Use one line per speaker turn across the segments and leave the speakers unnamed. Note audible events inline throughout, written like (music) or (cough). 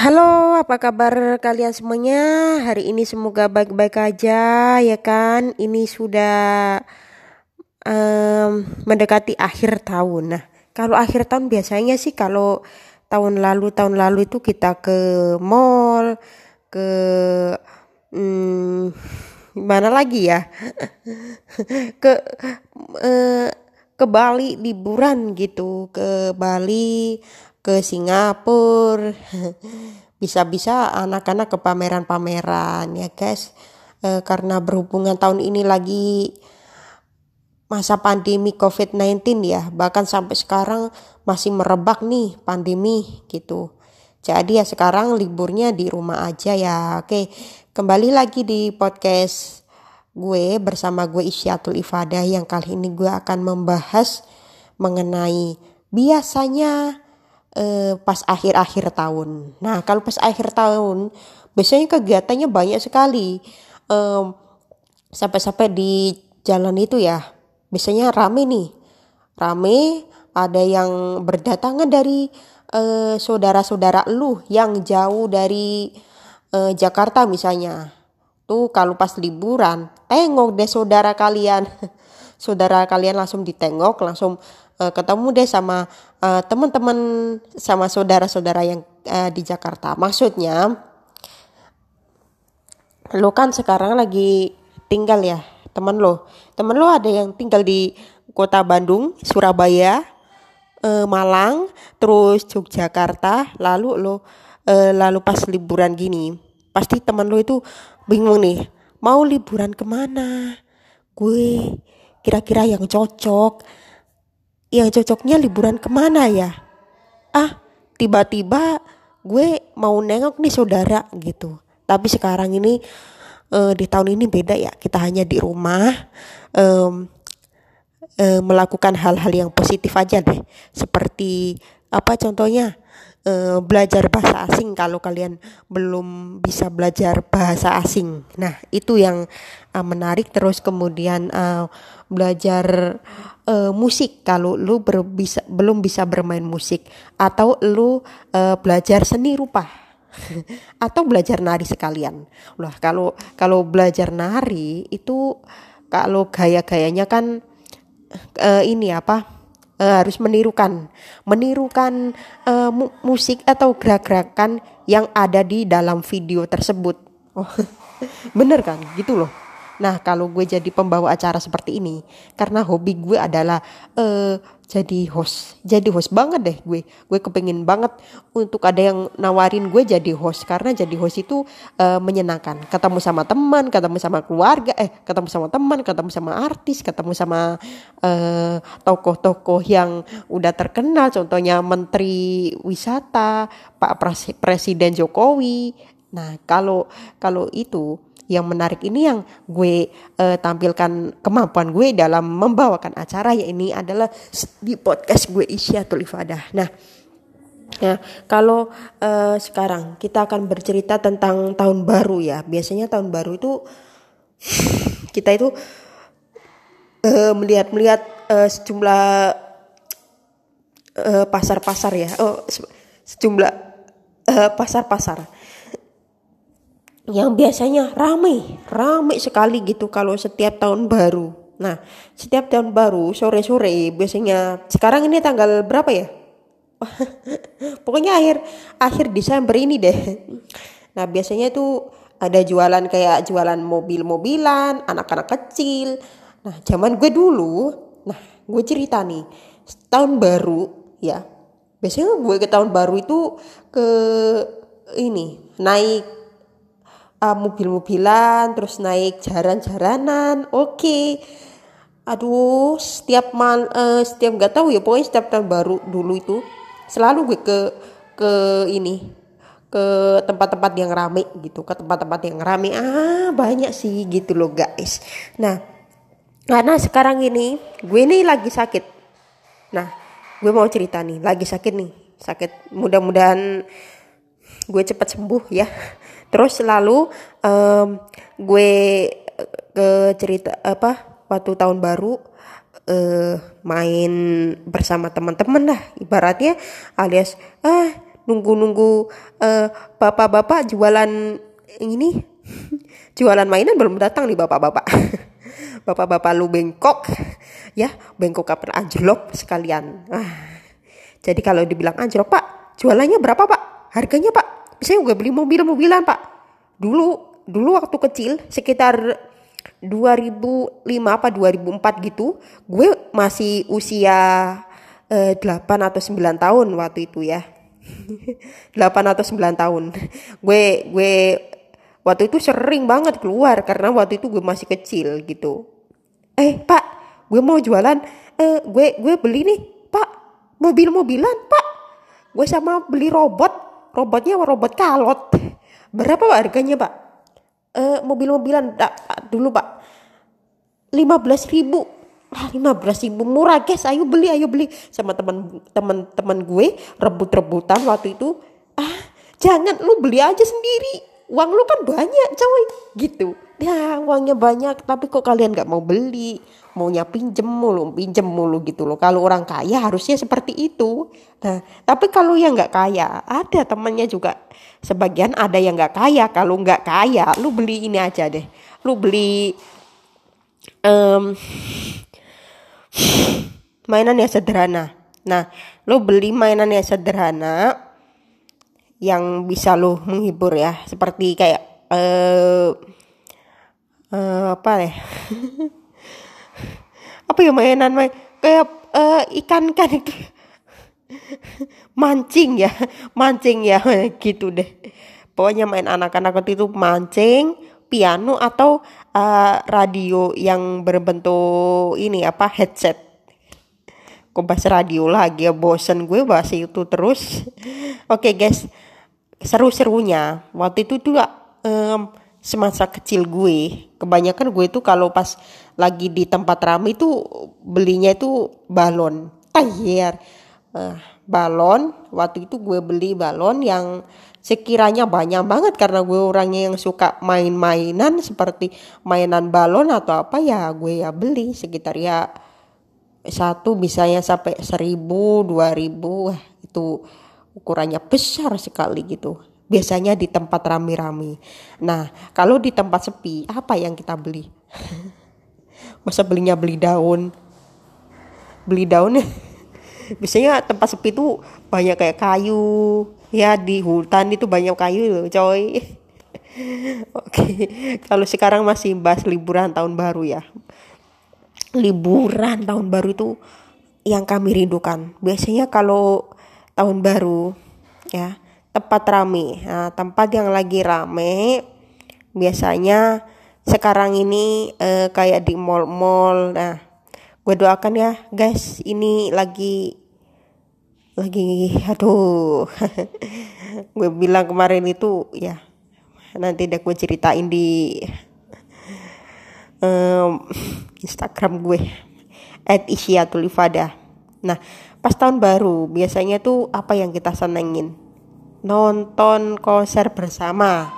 Halo, apa kabar kalian semuanya? Hari ini semoga baik-baik aja, ya kan? Ini sudah um, mendekati akhir tahun. Nah, kalau akhir tahun biasanya sih kalau tahun lalu tahun lalu itu kita ke mall, ke hmm, mana lagi ya? (laughs) ke uh, ke Bali liburan gitu, ke Bali ke Singapura. (laughs) Bisa-bisa anak-anak ke pameran-pameran ya guys. E, karena berhubungan tahun ini lagi masa pandemi COVID-19 ya. Bahkan sampai sekarang masih merebak nih pandemi gitu. Jadi ya sekarang liburnya di rumah aja ya. Oke kembali lagi di podcast gue bersama gue Isyatul Ifadah yang kali ini gue akan membahas mengenai biasanya uh, pas akhir-akhir tahun. Nah, kalau pas akhir tahun, biasanya kegiatannya banyak sekali. Um, sampai-sampai di jalan itu ya, biasanya rame nih. Rame, ada yang berdatangan dari uh, saudara-saudara lu yang jauh dari uh, Jakarta misalnya. Tuh kalau pas liburan, tengok deh saudara kalian. (laughs) saudara kalian langsung ditengok, langsung uh, ketemu deh sama uh, teman-teman sama saudara-saudara yang uh, di Jakarta. Maksudnya lo kan sekarang lagi tinggal ya teman lo. Teman lo ada yang tinggal di kota Bandung, Surabaya, uh, Malang, terus Yogyakarta, lalu lo uh, lalu pas liburan gini, pasti teman lo itu bingung nih, mau liburan ke mana? Gue kira-kira yang cocok yang cocoknya liburan ke mana ya? Ah tiba-tiba gue mau nengok nih saudara gitu. Tapi sekarang ini uh, di tahun ini beda ya kita hanya di rumah um, uh, melakukan hal-hal yang positif aja deh. Seperti apa contohnya? Uh, belajar bahasa asing kalau kalian belum bisa belajar bahasa asing. Nah itu yang uh, menarik. Terus kemudian uh, belajar uh, musik kalau lu bisa, belum bisa bermain musik atau lu uh, belajar seni rupa (laughs) atau belajar nari sekalian. Lah kalau kalau belajar nari itu kalau gaya-gayanya kan uh, ini apa? Uh, harus menirukan menirukan uh, mu musik atau gerak-gerakan yang ada di dalam video tersebut. Oh, (laughs) bener kan? Gitu loh. Nah, kalau gue jadi pembawa acara seperti ini, karena hobi gue adalah uh, jadi host, jadi host banget deh gue. Gue kepengen banget untuk ada yang nawarin gue jadi host, karena jadi host itu uh, menyenangkan. Ketemu sama teman, ketemu sama keluarga, eh ketemu sama teman, ketemu sama artis, ketemu sama uh, tokoh-tokoh yang udah terkenal, contohnya Menteri Wisata, Pak Presiden Jokowi. Nah, kalau kalau itu yang menarik ini yang gue uh, tampilkan kemampuan gue dalam membawakan acara ya ini adalah di podcast gue Isyatul Ifadah. Nah, ya kalau uh, sekarang kita akan bercerita tentang tahun baru ya. Biasanya tahun baru itu (sighs) kita itu uh, melihat-melihat uh, sejumlah pasar-pasar uh, ya. Oh, sejumlah pasar-pasar. Uh, yang biasanya ramai, ramai sekali gitu kalau setiap tahun baru. Nah, setiap tahun baru sore-sore biasanya sekarang ini tanggal berapa ya? (laughs) Pokoknya akhir akhir Desember ini deh. Nah, biasanya itu ada jualan kayak jualan mobil-mobilan, anak-anak kecil. Nah, zaman gue dulu, nah, gue cerita nih, tahun baru ya. Biasanya gue ke tahun baru itu ke ini, naik uh, mobil-mobilan terus naik jaran-jaranan oke. Okay. aduh setiap mal uh, setiap nggak tahu ya pokoknya setiap tahun baru dulu itu selalu gue ke ke ini ke tempat-tempat yang rame gitu ke tempat-tempat yang rame. Ah banyak sih gitu loh guys. Nah karena sekarang ini gue ini lagi sakit. Nah gue mau cerita nih lagi sakit nih sakit. Mudah-mudahan gue cepat sembuh ya terus lalu um, gue ke cerita apa waktu tahun baru uh, main bersama teman-teman lah ibaratnya alias ah nunggu-nunggu uh, bapak-bapak jualan ini. (laughs) Jualan mainan belum datang nih bapak-bapak. (laughs) Bapak-bapak lu bengkok ya bengkok kapan? Anjlok sekalian. Ah. jadi kalau dibilang anjlok pak jualannya berapa pak? Harganya pak saya gue beli mobil-mobilan pak. Dulu dulu waktu kecil sekitar 2005 apa 2004 gitu gue masih usia eh, 8 atau 9 tahun waktu itu ya. (laughs) 8 atau 9 tahun. Gue gue waktu itu sering banget keluar karena waktu itu gue masih kecil gitu. Eh pak gue mau jualan. Eh gue gue beli nih pak. Mobil-mobilan pak. Gue sama beli robot robotnya robot kalot. Berapa pak harganya pak? Eh mobil-mobilan dulu pak. 15 ribu. Lima belas ribu. Murah guys. Ayo beli ayo beli. Sama teman teman teman gue rebut rebutan waktu itu. Ah jangan. Lu beli aja sendiri. Uang lu kan banyak coy. Gitu ya uangnya banyak tapi kok kalian nggak mau beli? Maunya pinjem mulu pinjem mulu gitu loh. Kalau orang kaya harusnya seperti itu. Nah tapi kalau yang nggak kaya ada temannya juga. Sebagian ada yang nggak kaya. Kalau nggak kaya lu beli ini aja deh. Lu beli um, mainan yang sederhana. Nah lu beli mainan yang sederhana yang bisa lo menghibur ya. Seperti kayak uh, uh, apa ya? (laughs) Apa ya mainan main kayak uh, ikan kan mancing ya mancing ya (laughs) gitu deh. Pokoknya main anak-anak itu mancing piano atau uh, radio yang berbentuk ini apa headset. Kok bahas radio lagi ya? Bosen gue bahas itu terus. (laughs) Oke okay, guys. Seru-serunya. Waktu itu tuh um, semasa kecil gue kebanyakan gue itu kalau pas lagi di tempat ramai itu belinya itu balon. Ayer. Uh, balon. Waktu itu gue beli balon yang sekiranya banyak banget karena gue orangnya yang suka main-mainan seperti mainan balon atau apa ya gue ya beli sekitar ya satu bisanya sampai seribu dua ribu. Itu ukurannya besar sekali gitu. Biasanya di tempat rame-rame. Nah, kalau di tempat sepi, apa yang kita beli? (laughs) Masa belinya beli daun? Beli daun (laughs) Biasanya tempat sepi itu banyak kayak kayu. Ya di hutan itu banyak kayu loh, coy. (laughs) Oke, kalau sekarang masih bahas liburan tahun baru ya. Liburan tahun baru itu yang kami rindukan. Biasanya kalau tahun baru ya tempat rame. Nah, tempat yang lagi rame biasanya sekarang ini eh, kayak di mall-mall. Nah gue doakan ya guys ini lagi lagi aduh. (laughs) Gue bilang kemarin itu ya nanti deh gue ceritain di um, Instagram gue at Isyatul Nah pas tahun baru biasanya tuh apa yang kita senengin nonton konser bersama.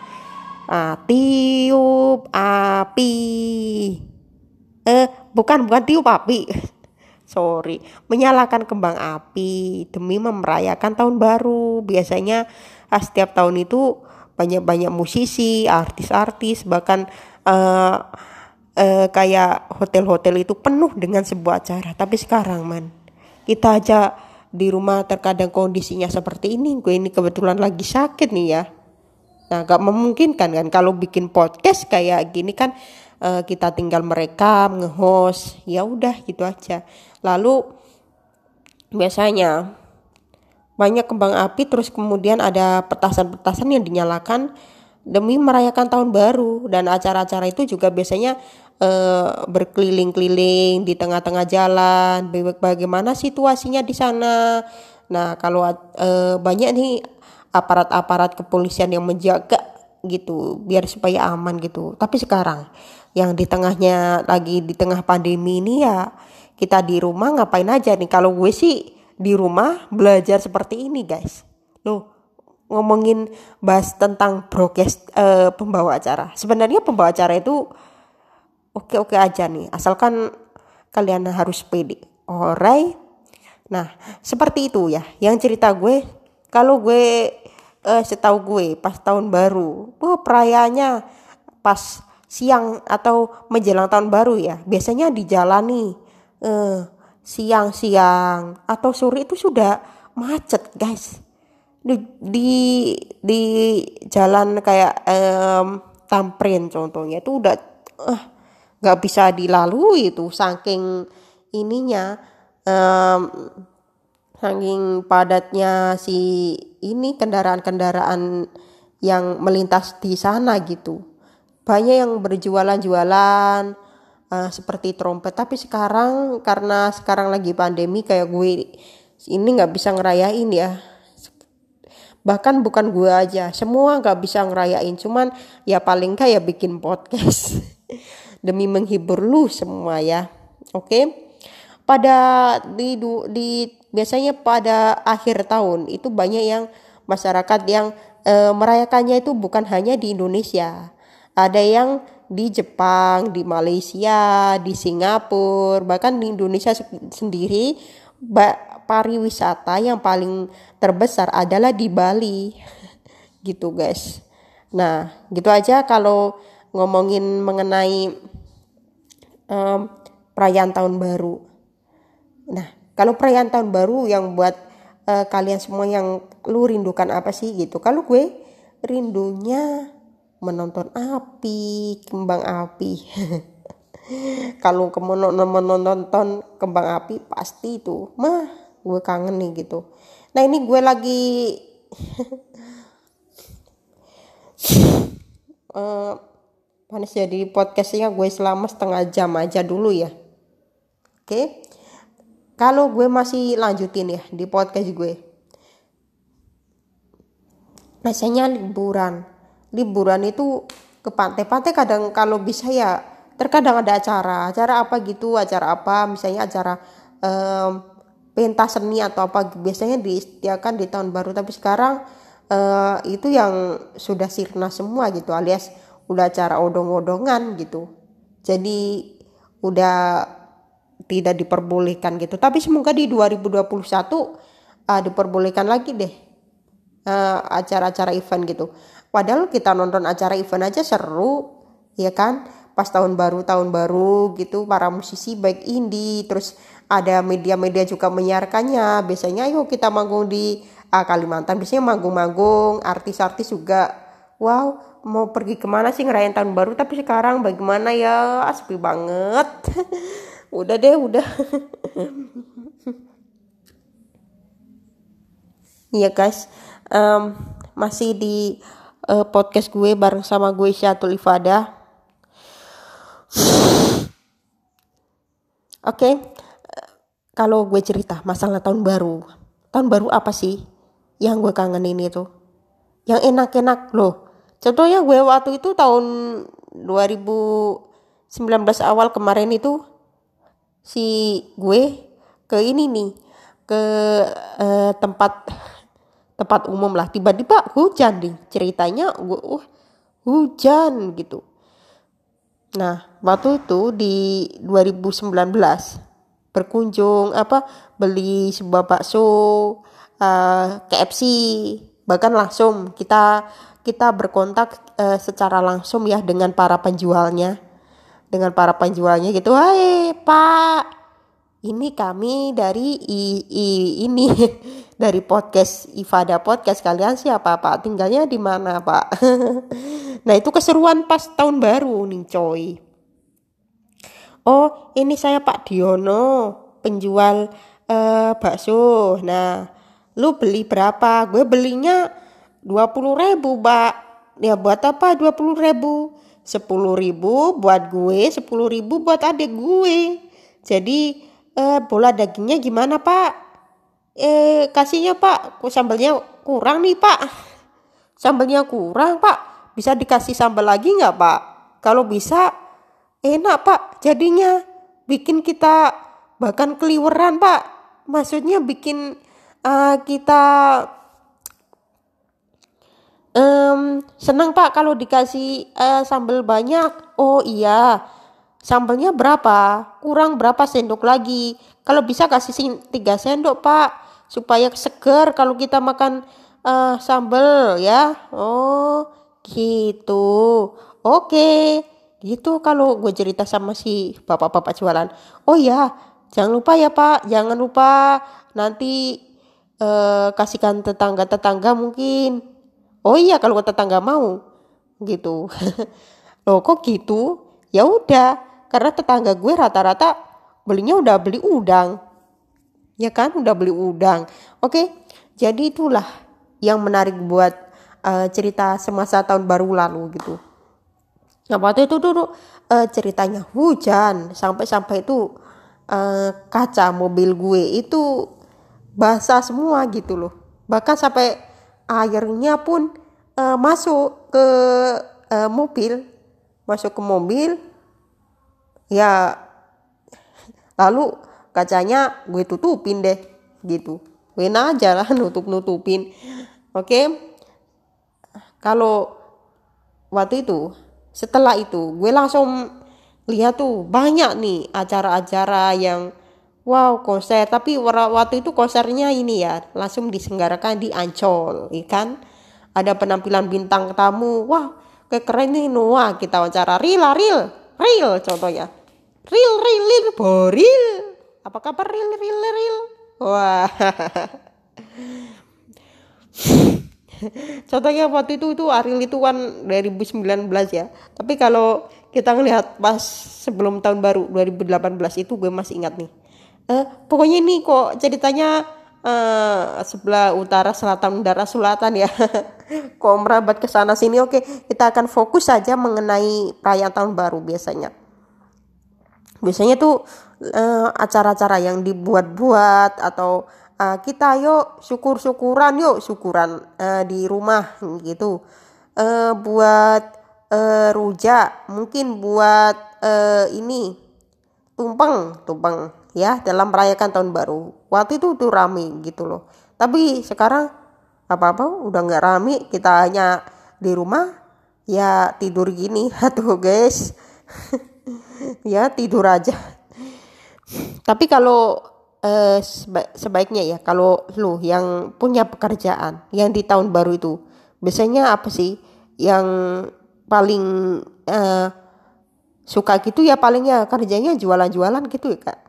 Ah, tiup api. Eh bukan bukan tiup api. (laughs) Sorry menyalakan kembang api demi memerayakan tahun baru. Biasanya ah, setiap tahun itu banyak-banyak musisi artis-artis bahkan uh, uh, kayak hotel-hotel itu penuh dengan sebuah acara. Tapi sekarang man kita aja di rumah terkadang kondisinya seperti ini gue ini kebetulan lagi sakit nih ya. Nah gak memungkinkan kan kalau bikin podcast kayak gini kan uh, kita tinggal merekam ngehost ya udah gitu aja. Lalu biasanya banyak kembang api terus kemudian ada petasan-petasan yang dinyalakan demi merayakan tahun baru. Dan acara-acara itu juga biasanya uh, berkeliling-keliling di tengah-tengah jalan bagaimana situasinya di sana. Nah kalau uh, banyak nih aparat-aparat kepolisian yang menjaga gitu biar supaya aman gitu. Tapi sekarang yang di tengahnya lagi di tengah pandemi ini ya kita di rumah ngapain aja nih? Kalau gue sih di rumah belajar seperti ini guys. Loh ngomongin bahas tentang broadcast uh, pembawa acara. Sebenarnya pembawa acara itu oke-oke aja nih, asalkan kalian harus pede. Alright. Nah, seperti itu ya. Yang cerita gue kalau gue uh, setahu gue pas tahun baru oh perayaannya pas siang atau menjelang tahun baru ya biasanya dijalani uh, siang-siang atau sore itu sudah macet guys di di, di jalan kayak um, Tamprin contohnya itu udah uh, nggak bisa dilalui itu saking ininya um, saking padatnya si ini kendaraan-kendaraan yang melintas di sana gitu. Banyak yang berjualan-jualan uh, seperti trompet. Tapi sekarang karena sekarang lagi pandemi kayak gue ini nggak bisa ngerayain ya. Bahkan bukan gue aja semua nggak bisa ngerayain. Cuman ya paling kayak ya bikin podcast (laughs) demi menghibur lu semua ya. Oke? Okay? pada di, di biasanya pada akhir tahun itu banyak yang masyarakat yang e, merayakannya itu bukan hanya di Indonesia. Ada yang di Jepang, di Malaysia, di Singapura, bahkan di Indonesia sendiri pariwisata yang paling terbesar adalah di Bali. (laughs) Gitu guys. Nah gitu aja kalau ngomongin mengenai um, perayaan tahun baru. Nah kalau perayaan tahun baru yang buat uh, kalian semua yang lu rindukan apa sih? gitu. Kalau gue rindunya menonton api kembang api. (laughs) Kalau menonton kembang api pasti itu. Mah gue kangen nih gitu. Nah ini gue lagi uh, (laughs) panas jadi podcastnya gue selama setengah jam aja dulu ya. Oke. Kalau gue masih lanjutin ya di podcast gue. Biasanya liburan. Liburan itu ke pantai-pantai kadang kalau bisa ya terkadang ada acara. Acara apa gitu acara apa? Misalnya acara um, pentas seni atau apa biasanya disediakan di tahun baru. Tapi sekarang uh, itu yang sudah sirna semua gitu alias udah acara odong-odongan gitu. Jadi udah tidak diperbolehkan gitu. Tapi semoga di 2021 uh, diperbolehkan lagi deh uh, acara-acara event gitu. Padahal kita nonton acara event aja seru ya kan? Pas tahun baru tahun baru gitu para musisi baik indie terus ada media-media juga menyiarkannya. Biasanya yuk kita manggung di uh, Kalimantan biasanya manggung-manggung artis-artis juga wow mau pergi ke mana sih ngerayain tahun baru tapi sekarang bagaimana ya sepi banget (laughs) udah deh udah (laughs) Iya guys, um, masih di uh, podcast gue bareng sama gue Syatul Ifada. (sighs) Oke, okay. kalau gue cerita masalah tahun baru, tahun baru apa sih yang gue kangenin itu? Yang enak-enak loh. Contohnya gue waktu itu tahun 2019 awal kemarin itu si gue ke ini nih ke eh, tempat tempat umum lah. Tiba-tiba hujan nih ceritanya gue uh, hujan gitu. Nah, waktu itu di 2019 berkunjung apa beli sebuah bakso uh, eh, KFC bahkan langsung kita kita berkontak uh, secara langsung ya dengan para penjualnya dengan para penjualnya gitu hai pak ini kami dari i, i, ini (laughs) dari podcast Ifada podcast kalian siapa pak tinggalnya di mana pak (laughs) Nah itu keseruan pas tahun baru nih coy. Oh ini saya Pak Diono penjual uh, bakso. Nah lu beli berapa? Gue belinya dua puluh ribu pak. Ya buat apa dua puluh ribu? Sepuluh ribu buat gue, sepuluh ribu buat adik gue. Jadi eh, bola dagingnya gimana pak? Eh kasihnya pak, sambalnya kurang nih pak. Sambalnya kurang pak bisa dikasih sambal lagi nggak pak? Kalau bisa enak pak jadinya bikin kita bahkan keliweran pak. Maksudnya bikin uh, kita um, senang pak kalau dikasih uh, sambal banyak. Oh iya. Sambalnya berapa? Kurang berapa sendok lagi? Kalau bisa kasih tiga sendok pak supaya segar kalau kita makan uh, sambel ya. Oh gitu. Oke. Gitu kalau gue cerita sama si bapak-bapak jualan. Oh ya jangan lupa ya pak. Jangan lupa nanti uh, kasihkan tetangga-tetangga mungkin. Oh iya kalau tetangga mau gitu. (laughs) Loh kok gitu? Ya udah karena tetangga gue rata-rata belinya udah beli udang. Ya kan udah beli udang. Oke jadi itulah yang menarik buat uh, cerita semasa tahun baru lalu gitu. Nah waktu itu dulu uh, ceritanya hujan. Sampai-sampai itu uh, kaca mobil gue itu basah semua gitu loh bahkan sampai airnya pun uh, masuk ke uh, mobil masuk ke mobil ya lalu kacanya gue tutupin deh gitu gue aja lah (laughs) nutup nutupin oke okay? kalau waktu itu setelah itu gue langsung lihat tuh banyak nih acara-acara yang wow konser. Tapi waktu itu konsernya ini ya langsung disenggarakan di Ancol ikan ya ada penampilan bintang tamu. Wah keren nih Noah kita wawancara. Real real real contohnya. Real real real boril. Apa kabar real real real wah. (laughs) Contohnya waktu itu itu Ariel itu kan 2019 ya. Tapi kalau kita ngelihat pas sebelum tahun baru 2018 itu gue masih ingat nih uh, pokoknya ini kok ceritanya uh, sebelah utara selatan utara selatan ya. (laughs) Kok merabat ke sana sini. Oke kita akan fokus saja mengenai perayaan tahun baru biasanya. Biasanya tuh uh, acara-acara yang dibuat-buat atau uh, kita yuk syukur-syukuran yuk syukuran uh, di rumah gitu. Uh, buat uh, rujak mungkin buat uh, ini tumpeng tumpeng ya dalam merayakan tahun baru. Waktu itu tuh rame gitu loh. Tapi sekarang apa apa udah nggak rame kita hanya di rumah ya tidur gini. (laughs) Tuh guys. (laughs) Ya tidur aja. Tapi kalau eh, seba sebaiknya ya kalau lu yang punya pekerjaan yang di tahun baru itu biasanya apa sih yang paling eh, suka gitu? Ya palingnya kerjanya jualan-jualan gitu ya kak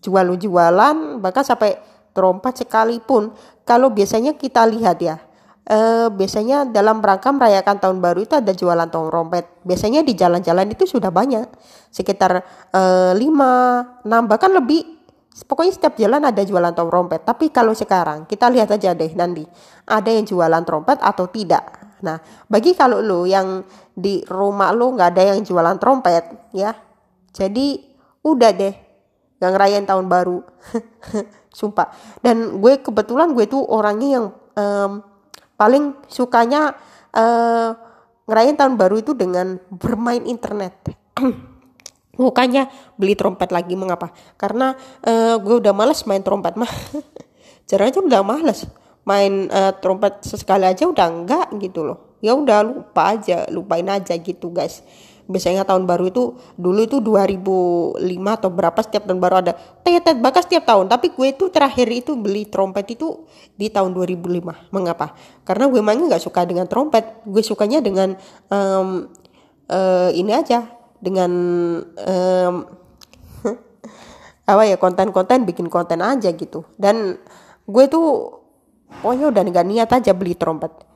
jual-jualan bahkan sampai trompet sekalipun kalau biasanya kita lihat ya eh, biasanya dalam rangka merayakan tahun baru itu ada jualan trompet. Biasanya di jalan-jalan itu sudah banyak, sekitar eh, 5, 6 bahkan lebih. Pokoknya setiap jalan ada jualan trompet. Tapi kalau sekarang kita lihat aja deh nanti ada yang jualan trompet atau tidak. Nah, bagi kalau lo yang di rumah lo nggak ada yang jualan trompet, ya, jadi udah deh nggak ngerayain tahun baru, (laughs) sumpah. Dan gue kebetulan gue tuh orangnya yang um, paling sukanya uh, ngerayain tahun baru itu dengan bermain internet. (clears throat) Bukannya beli trompet lagi mengapa karena uh, gue udah males main trompet mah. (laughs) Jarang aja udah males main uh, trompet sesekali aja udah enggak gitu loh. Ya udah lupa aja lupain aja gitu guys biasanya tahun baru itu dulu itu 2005 atau berapa setiap tahun baru ada. Tetet bahkan setiap tahun tapi gue itu terakhir itu beli trompet itu di tahun 2005 mengapa? Karena gue emangnya nggak suka dengan trompet. Gue sukanya dengan um, uh, ini aja dengan um, (laughs) apa ya konten-konten bikin konten aja gitu. Dan gue tuh pokoknya udah nggak niat aja beli trompet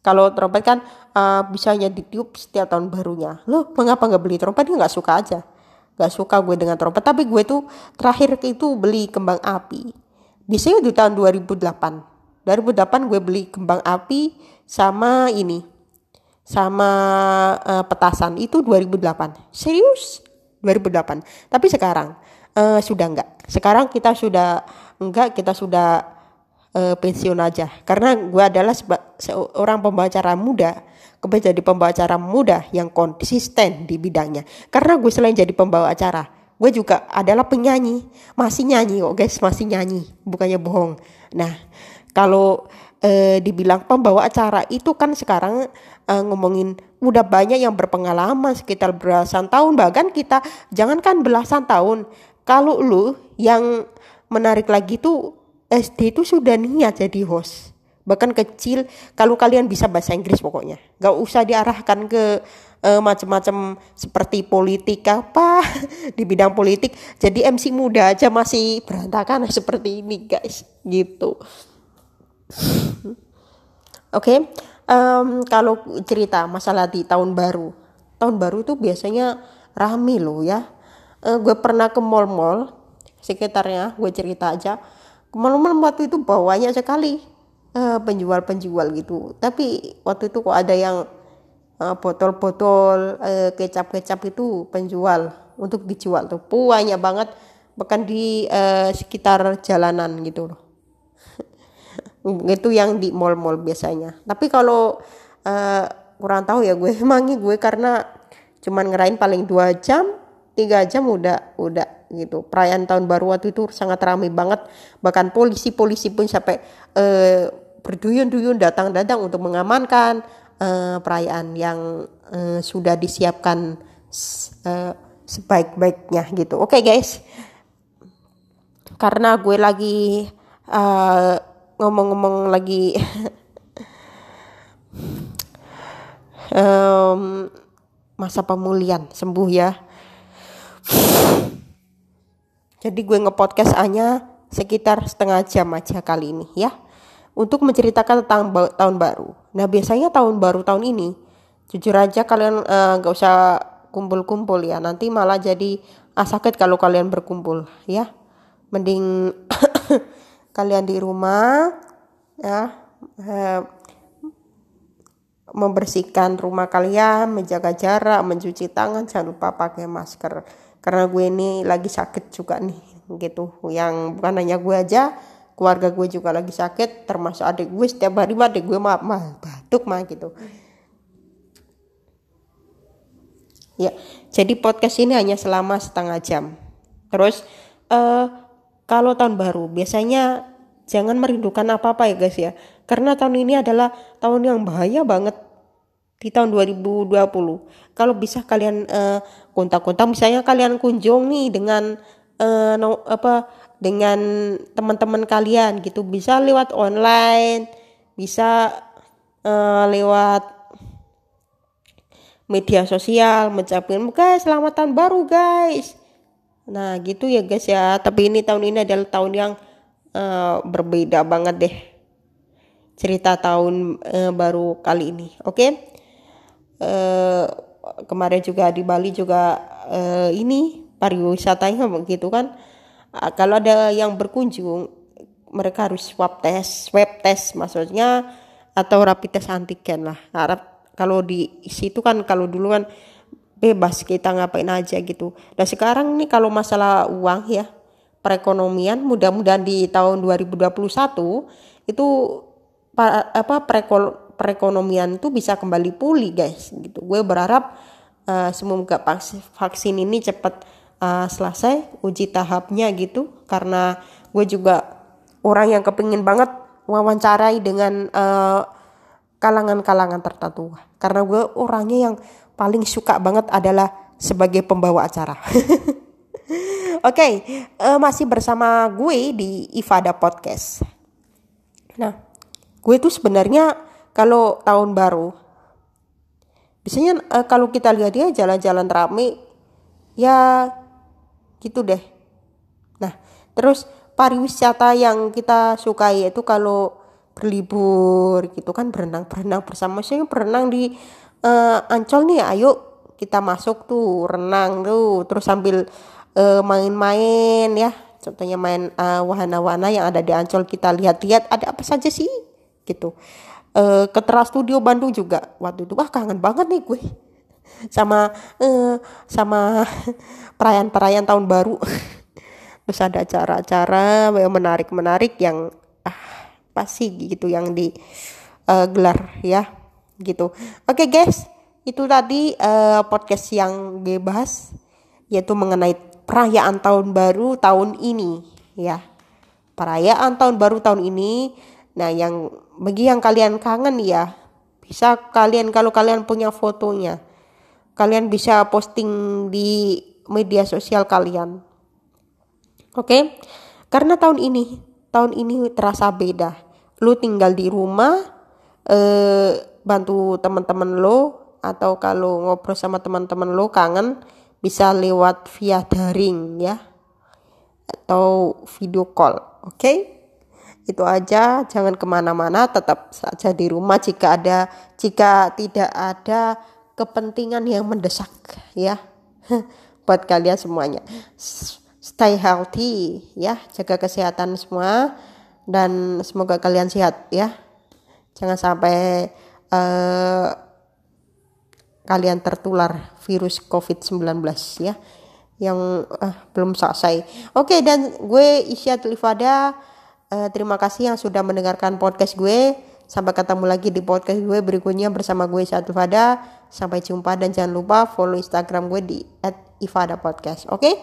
kalau trompet kan uh, bisanya ditiup setiap tahun barunya. Lo mengapa nggak beli trompet? Dia nggak suka aja. Gak suka gue dengan trompet. Tapi gue tuh terakhir itu beli kembang api. Biasanya di tahun 2008. 2008 gue beli kembang api sama ini. Sama uh, petasan. Itu 2008. Serius? 2008. Tapi sekarang uh, sudah enggak. Sekarang kita sudah enggak, kita sudah uh, pensiun aja. Karena gue adalah seorang pembawa acara muda gue jadi acara muda yang konsisten di bidangnya. Karena gue selain jadi pembawa acara gue juga adalah penyanyi. Masih nyanyi kok guys masih nyanyi bukannya bohong. Nah kalau uh, dibilang pembawa acara itu kan sekarang uh, ngomongin udah banyak yang berpengalaman sekitar belasan tahun bahkan kita jangankan belasan tahun kalau lu yang menarik lagi tuh SD itu sudah niat jadi host. Bahkan kecil kalau kalian bisa bahasa Inggris pokoknya. Gak usah diarahkan ke uh, macam-macam seperti politik apa (laughs) di bidang politik. Jadi MC muda aja masih berantakan (laughs) seperti ini guys. Gitu. Oke okay. um, kalau cerita masalah di tahun baru. Tahun baru itu biasanya rame loh ya. Uh, gue pernah ke mall-mall sekitarnya gue cerita aja ke mall-mall waktu itu banyak sekali eh, penjual-penjual gitu. Tapi waktu itu kok ada yang uh, botol-botol uh, kecap-kecap itu penjual untuk dijual tuh. Banyak banget bahkan di uh, sekitar jalanan gitu loh. (laughs) Itu yang di mall-mall biasanya. Tapi kalau uh, kurang tahu ya gue (laughs) emangi gue karena cuman ngerain paling dua jam tiga jam udah udah gitu. Perayaan tahun baru waktu itu sangat ramai banget. Bahkan polisi-polisi pun sampai uh, berduyun-duyun datang-datang untuk mengamankan uh, perayaan yang uh, sudah disiapkan uh, sebaik-baiknya gitu. Oke okay, guys. Karena gue lagi ngomong-ngomong uh, lagi (laughs) um, masa pemulihan sembuh ya jadi gue ngepodcast hanya sekitar setengah jam aja kali ini ya. Untuk menceritakan tentang ba tahun baru. Nah biasanya tahun baru tahun ini jujur aja kalian uh, gak usah kumpul-kumpul ya. Nanti malah jadi ah, sakit kalau kalian berkumpul ya. Mending (coughs) kalian di rumah ya uh, membersihkan rumah kalian menjaga jarak mencuci tangan jangan lupa pakai masker karena gue ini lagi sakit juga nih gitu. Yang bukan hanya gue aja keluarga gue juga lagi sakit termasuk adik gue. Setiap hari mah adik gue mah, mah batuk mah gitu. Ya jadi podcast ini hanya selama setengah jam. Terus uh, kalau tahun baru biasanya jangan merindukan apa-apa ya guys ya. Karena tahun ini adalah tahun yang bahaya banget di tahun 2020. Kalau bisa kalian uh, kontak-kontak misalnya kalian kunjung nih dengan uh, no, apa dengan teman-teman kalian gitu bisa lewat online, bisa uh, lewat media sosial mencapai guys selamat tahun baru guys. Nah, gitu ya guys ya. Tapi ini tahun ini adalah tahun yang uh, berbeda banget deh cerita tahun uh, baru kali ini. Oke. Okay? Eh, kemarin juga di Bali juga eh, ini pariwisatanya begitu kan. Uh, kalau ada yang berkunjung mereka harus swab test swab test maksudnya atau rapid test antigen lah. Harap kalau di situ kan kalau dulu kan bebas kita ngapain aja gitu. Dan sekarang nih kalau masalah uang ya perekonomian mudah-mudahan di tahun 2021 itu apa perekonomian tuh bisa kembali pulih guys gitu. Gue berharap uh, semoga vaksin ini cepat uh, selesai uji tahapnya gitu. Karena gue juga orang yang kepingin banget wawancarai dengan eh, kalangan-kalangan tertentu. Karena gue orangnya yang paling suka banget adalah sebagai pembawa acara. (laughs) Oke, okay, uh, masih bersama gue di Ifada Podcast. Nah, gue tuh sebenarnya kalau tahun baru biasanya uh, kalau kita lihat dia jalan-jalan rame ya gitu deh. Nah terus pariwisata yang kita sukai itu kalau berlibur gitu kan berenang berenang bersama. Saya berenang di uh, Ancol nih ayo kita masuk tuh renang tuh. Terus sambil eh, main-main uh, ya. Contohnya main uh, wahana-wahana yang ada di Ancol kita lihat-lihat ada apa saja sih? Gitu uh, ke Trans Studio Bandung juga. Waktu itu wah kangen banget nih gue. Sama uh, sama (laughs) perayaan-perayaan tahun baru. (laughs) Terus ada acara-acara menarik-menarik yang ah pasti gitu yang di uh, gelar ya gitu. Oke okay, guys itu tadi uh, podcast yang gue bahas yaitu mengenai perayaan tahun baru tahun ini ya. Perayaan tahun baru tahun ini nah yang bagi yang kalian kangen ya bisa kalian kalau kalian punya fotonya kalian bisa posting di media sosial kalian oke okay? karena tahun ini tahun ini terasa beda lu tinggal di rumah eh bantu teman-teman lo atau kalau ngobrol sama teman-teman lo kangen bisa lewat via daring ya atau video call oke okay? Itu aja jangan ke mana-mana tetap saja di rumah jika ada jika tidak ada kepentingan yang mendesak ya. (laughs) Buat kalian semuanya. Stay healthy ya. Jaga kesehatan semua dan semoga kalian sehat ya. Jangan sampai uh, kalian tertular virus covid-19 ya. Yang uh, belum selesai. Oke okay, dan gue Isya Tulifada uh, terima kasih yang sudah mendengarkan podcast gue Sampai ketemu lagi di podcast gue berikutnya bersama gue Satu Fada. Sampai jumpa dan jangan lupa follow Instagram gue di @ifada_podcast. Oke? Okay?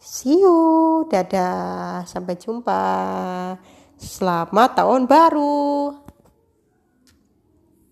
See you. Dadah. Sampai jumpa. Selamat tahun baru.